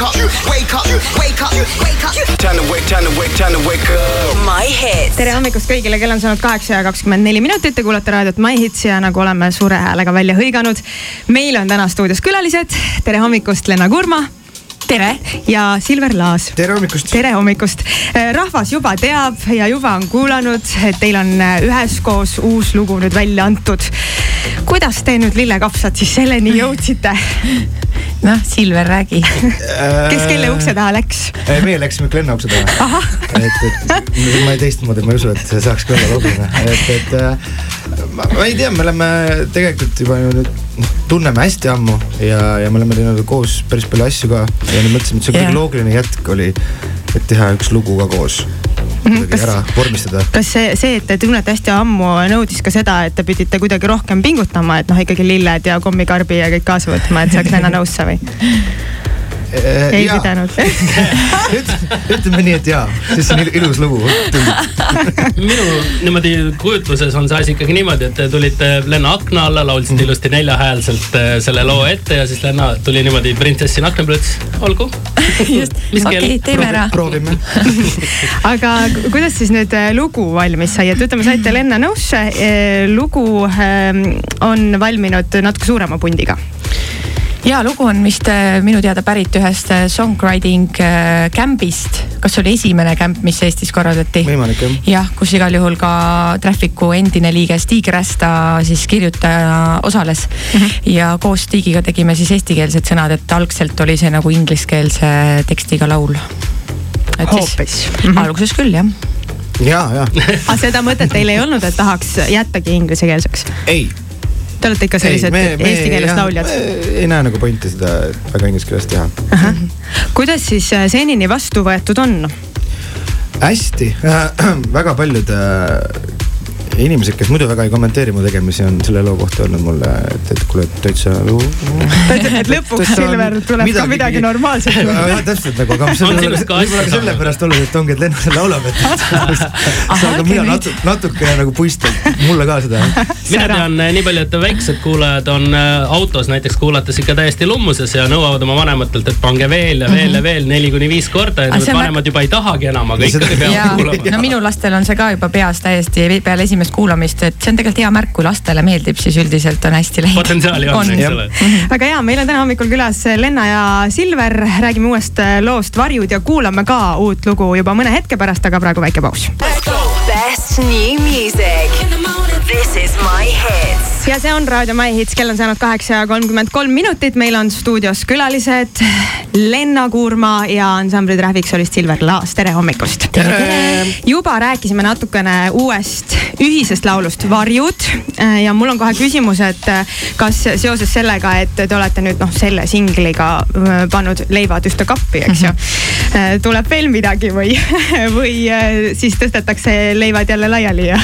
wake up, wake up, wake up, wake up. Time to wake, time to wake, time to wake up. My hits. tere hommikust kõigile, kell on saanud kaheksa ja kakskümmend neli minutit, te kuulate raadiot My Hits ja nagu oleme suure häälega välja hõiganud, meil on täna stuudios külalised, tere hommikust, Lenna Kurma. tere. ja Silver Laas. tere hommikust. tere hommikust. rahvas juba teab ja juba on kuulanud, et teil on äh, üheskoos uus lugu nüüd välja antud. kuidas te nüüd lillekapsad siis selleni jõudsite? noh, Silver, räägi. kes kelle ukse taha läks? Äh, meie läksime Glenna ukse taha. et, et ma ei teistmoodi, ma ei usu, et see saaks ka olla loogiline, et, et äh, ma, ma ei tea, me oleme tegelikult juba ju nüüd noh, tunneme hästi ammu ja, ja me oleme teinud koos päris palju asju ka ja nüüd mõtlesime, et see Jah. kõige loogiline jätk oli, et teha üks lugu ka koos. Kuidagi kas- ära vormistada. kas see, see, et te tunnete hästi ammu, nõudis ka seda, et te pidite kuidagi rohkem pingutama, et noh, ikkagi lilled ja kommikarbi ja kõik kaasa võtma, et saaks Lenna nõusse või? Ei pidanud. ütleme nii, et jaa, siis see on il- ilus lugu. minu niimoodi kujutluses on see asi ikkagi niimoodi, et te tulite Lenna akna alla, laulsite ilusti neljahäälselt äh, selle loo ette ja siis Lenna tuli niimoodi printsessi akna peale, ütles olgu. just, okei teeme ära. proovime. aga ku- kuidas siis nüüd äh, lugu valmis sai, et ütleme, saite Lenna nõusse. lugu ähm, on valminud natuke suurema pundiga. Ja lugu on vist äh, minu teada pärit ühest äh, songwriting äh, camp'ist. kas see oli esimene camp, mis Eestis korraldati? võimalik jah. jah, kus igal juhul ka Traffic'u endine liige Stig Rästa siis kirjutaja osales mm. -hmm. ja koos Stigiga tegime siis eestikeelsed sõnad, et algselt oli see nagu ingliskeelse tekstiga laul. et siis hoopis. alguses küll jah. ja, ja, aga seda mõtet teil ei olnud, et tahaks jättagi inglisekeelseks? ei Te olete ikka sellised eesti keeles lauljad. ei näe nagu pointi seda väga inglise keeles teha. kuidas siis äh, senini vastu võetud on? hästi äh, väga paljud äh, inimesed, kes muidu väga ei kommenteeri mu tegemisi, on selle loo kohta öelnud mulle, et, et kuule, täitsa. et lõpuks Silver tuleb ka midagi normaalset juurde. täpselt nagu, aga võib-olla ka sellepärast oluliselt ongi, et Lennar laulab, et aga mina natu- natukene nagu puistan mulle ka seda. mina tean äh, nii palju, et väiksed kuulajad on äh, autos näiteks kuulates ikka täiesti lummuses ja nõuavad oma vanematelt, et pange veel ja veel ja veel neli kuni viis korda ja vanemad juba ei tahagi enam, aga ikkagi ja peavad kuulama. no minu lastel on see ka juba peas täiesti peale esimest kuulamist, et see on tegelikult hea märk, kui lastele meeldib, siis üldiselt on hästi läinud. potentsiaali on, eks ole. väga hea, meil on täna hommikul külas Lenna ja Silver, räägime uuest äh, loost Varjud ja kuulame ka uut lugu juba mõne hetke pärast, aga praegu väike paus. Best new music. This is My Hits. Ja see on Raadio My Hits, kell on saanud kaheksa ja kolmkümmend kolm minutit, meil on stuudios külalised Lenna Kurma ja ansambli Traffic solist Silver Laas, tere hommikust. juba rääkisime natukene uuest ühisest laulust Varjud. Ja mul on kohe küsimus, et kas seoses sellega, et te olete nüüd noh, selle singliga äh, pannud leivad ühte kappi, eks ju, tuleb veel midagi või, või äh, siis tõstetakse leivad jälle laiali ja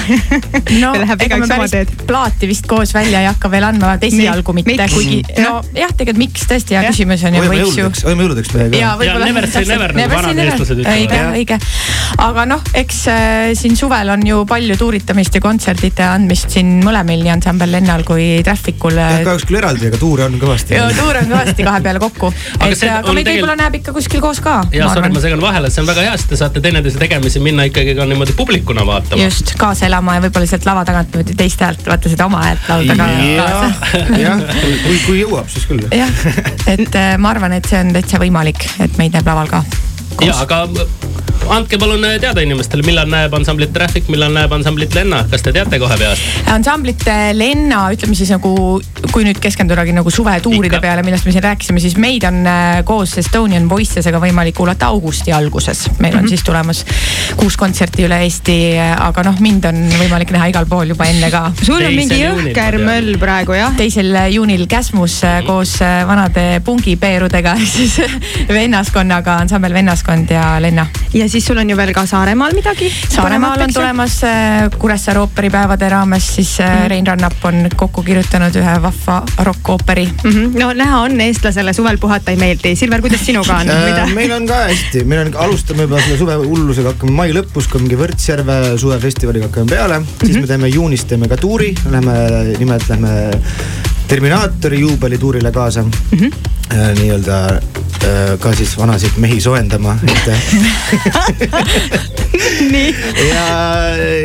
no läheb igaüks oma teed. plaati vist koos välja ei hakka veel andma, esialgu Nii, mitte, kuigi Jah. nojah, tegelikult miks tõesti hea Jah. küsimus on ju, hoiame võiks ju jõuludeks, hoiame jõuludeks midagi ja ka. võib-olla. never say never, nagu vanad eestlased ütlevad. õige, Jah. õige. aga noh, eks äh, siin suvel on ju palju tuuritamist ja kontserdite andmist siin mõlemil, nii ansambel Lennal kui Trafficul. kahjuks küll eraldi, aga tuure on kõvasti. ja tuur on kõvasti kahe peale kokku. Aga et see aga meid võib-olla näeb ikka kuskil koos ka. ja sorry, ma segan vahele, see on väga hea, sest te saate teineteise tegemisi minna ikkagi ka niimoodi publikuna vaatama. just kaasa elama ja võib-olla sealt lava tagant niimoodi teist häält, vaata seda oma häält laulda ka kaasa. jah, jah, kui, kui jõuab, siis küll. jah, et äh, ma arvan, et see on täitsa võimalik, et meid näeb laval ka. ja aga andke palun teada inimestele, millal näeb ansamblit Traffic, millal näeb ansamblit Lenna, kas te teate kohe peast? ansamblite Lenna, ütleme siis nagu, kui nüüd keskendudagi nagu suvetuuride Ikka. peale, millest me siin rääkisime, siis meid on äh, koos Estonian Voices'ega võimalik kuulata augusti alguses. meil on siis tulemas kuus kontserti üle Eesti, aga noh, mind on võimalik näha igal pool juba enne ka. sul on mingi jõhker möll praegu jah? teisel juunil Käsmus äh, koos äh, vanade pungipeerudega, siis vennaskonnaga, ansambel Vennaskond ja Lenna. ja siis sul on ju veel ka Saaremaal midagi? Saaremaal on. tulemas äh, Kuressaare ooperipäevade raames, siis äh, Rein Rannap on kokku kirjutanud ühe vahva rokkooperi. Mhm. no näha on, eestlasele suvel puhata ei meeldi. Silver, kuidas sinuga on, Äh,? meil on ka hästi, meil on, alustame juba selle suve hullusega, hakkame mai lõpus, kui mingi Võrtsjärve suvefestivaliga hakkame peale mm, -hmm. siis me teeme juunis teeme ka tuuri, lähme, nimelt lähme Terminaatori juubelituurile kaasa mm. -hmm. nii-öelda ka siis vanasid mehi soojendama, et nii. ja,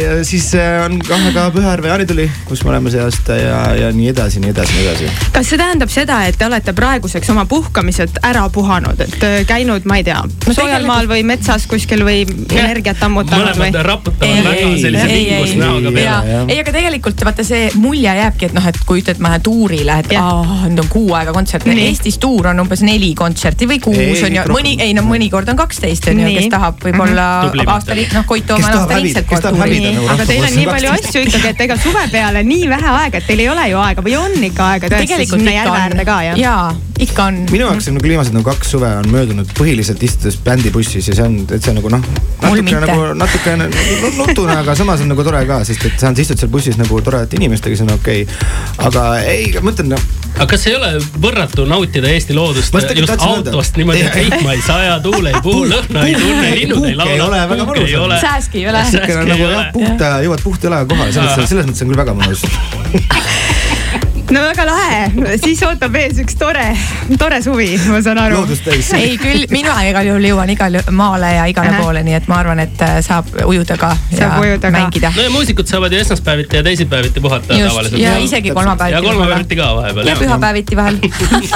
ja siis äh, on kohe ka Pühajärve jaanituli, kus me oleme see aasta ja, ja nii edasi, nii edasi, nii edasi. kas see tähendab seda, et te olete praeguseks oma puhkamised ära puhanud, et äh, käinud, ma ei tea no, soojal maal või metsas kuskil või energiat ammutanud või? mõlemad raputavad väga sellise vingus näoga peale. ei, aga tegelikult vaata see mulje jääbki, et noh, et kui ütled, ma lähen tuurile, et aa, nüüd on kuu aega kontsert. Eestis tuur on umbes neli kontserti või kuus ei, on ju, mõni, ei no mõnikord on kaksteist on ju, kes tahab võib-olla mm -hmm. aasta noh, Koit Tooma on aasta ringselt kord tuuri. Nagu aga teil on nii palju asju ikkagi, et ega suve peale nii vähe aega, et teil ei ole ju aega või on ikka aega tõesti sinna järve äärde ka jah? jaa, ikka on. minu jaoks on nagu viimased nagu kaks suve on möödunud põhiliselt istudes bändibussis ja see on, et see on nagu noh, natukene nagu natukene nutune, aga samas on nagu tore ka, sest et sa istud seal bussis nagu toredate inimestega, see on okei okay.. aga ei, ma mõtlen noh aga kas ei ole võrratu nautida Eesti loodust? Just autost niimoodi, et vihma ei saja, tuul ei puhu, lõhna ei tunne, linnud ei laula. ei ole väga mõnus. sääski ei ole. nagu jah, puhta, jõuad puhta jalaga kohale, selles, selles mõttes on küll väga mõnus no väga lahe, siis ootab ees üks tore, tore suvi, ma saan aru. ei küll, mina igal juhul jõuan igal maale ja igale poole, nii et ma arvan, et äh, saab ujuda ka saab ja ujuda mängida. no ja muusikud saavad ju esmaspäeviti ja teisipäeviti puhata Just, tavaliselt. ja isegi kolmapäeviti. ja kolmapäeviti ka vahepeal. ja pühapäeviti vahel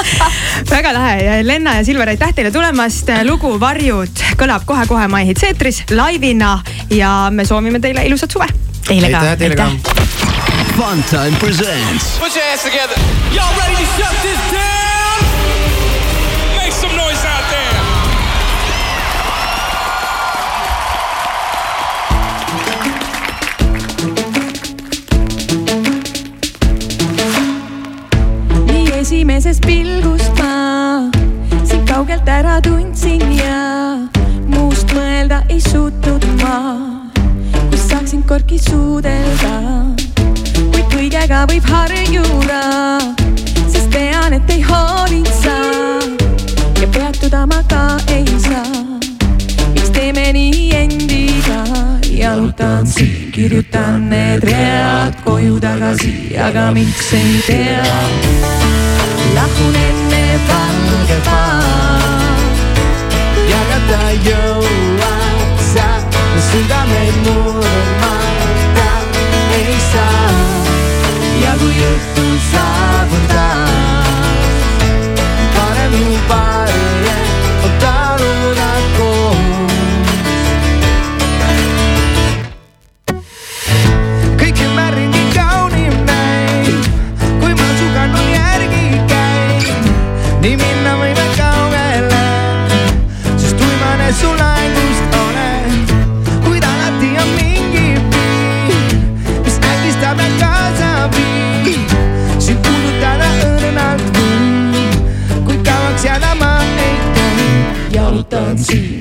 väga lahe, Lenna ja Silver, aitäh teile tulemast. lugu Varjud kõlab kohe-kohe My Hits eetris laivina ja me soovime teile ilusat suve. Teile ka. aitäh teile ka. Funtime presents. Put your hands together. Y'all ready to shut this down? Make some noise out there. nii esimesest pilgust ma sind kaugelt ära tundsin ja muust mõelda ei suutnud ma, kus saaksin korki suudelda kõigega võib harjuda, sest tean, et ei hoolinud sa ja peatuda ma ka ei saa. miks teeme nii endiga, jalutan siin, kirjutan need read koju tagasi, aga miks ei tea. lahun enne valget maad,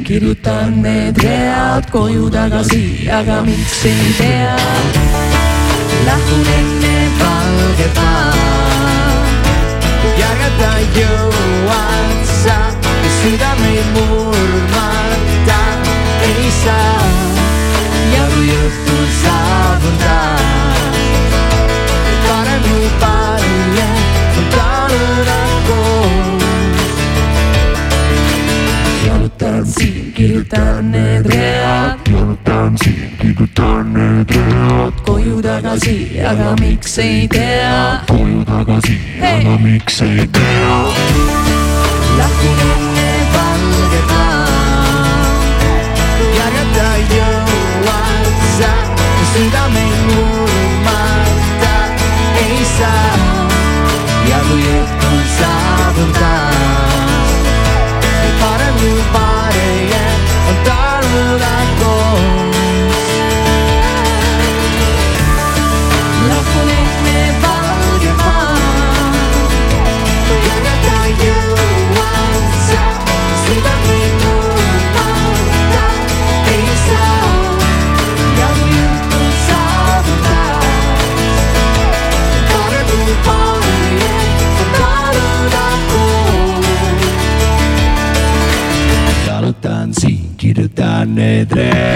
kirjutan need read koju tagasi, aga miks ei tea. lahkun enne valget maad, jalutan siin, kirjutan need read. jalutan siin, kirjutan need read. koju tagasi, aga miks ei tea. koju tagasi hey., aga miks ei tea. lahkun koos.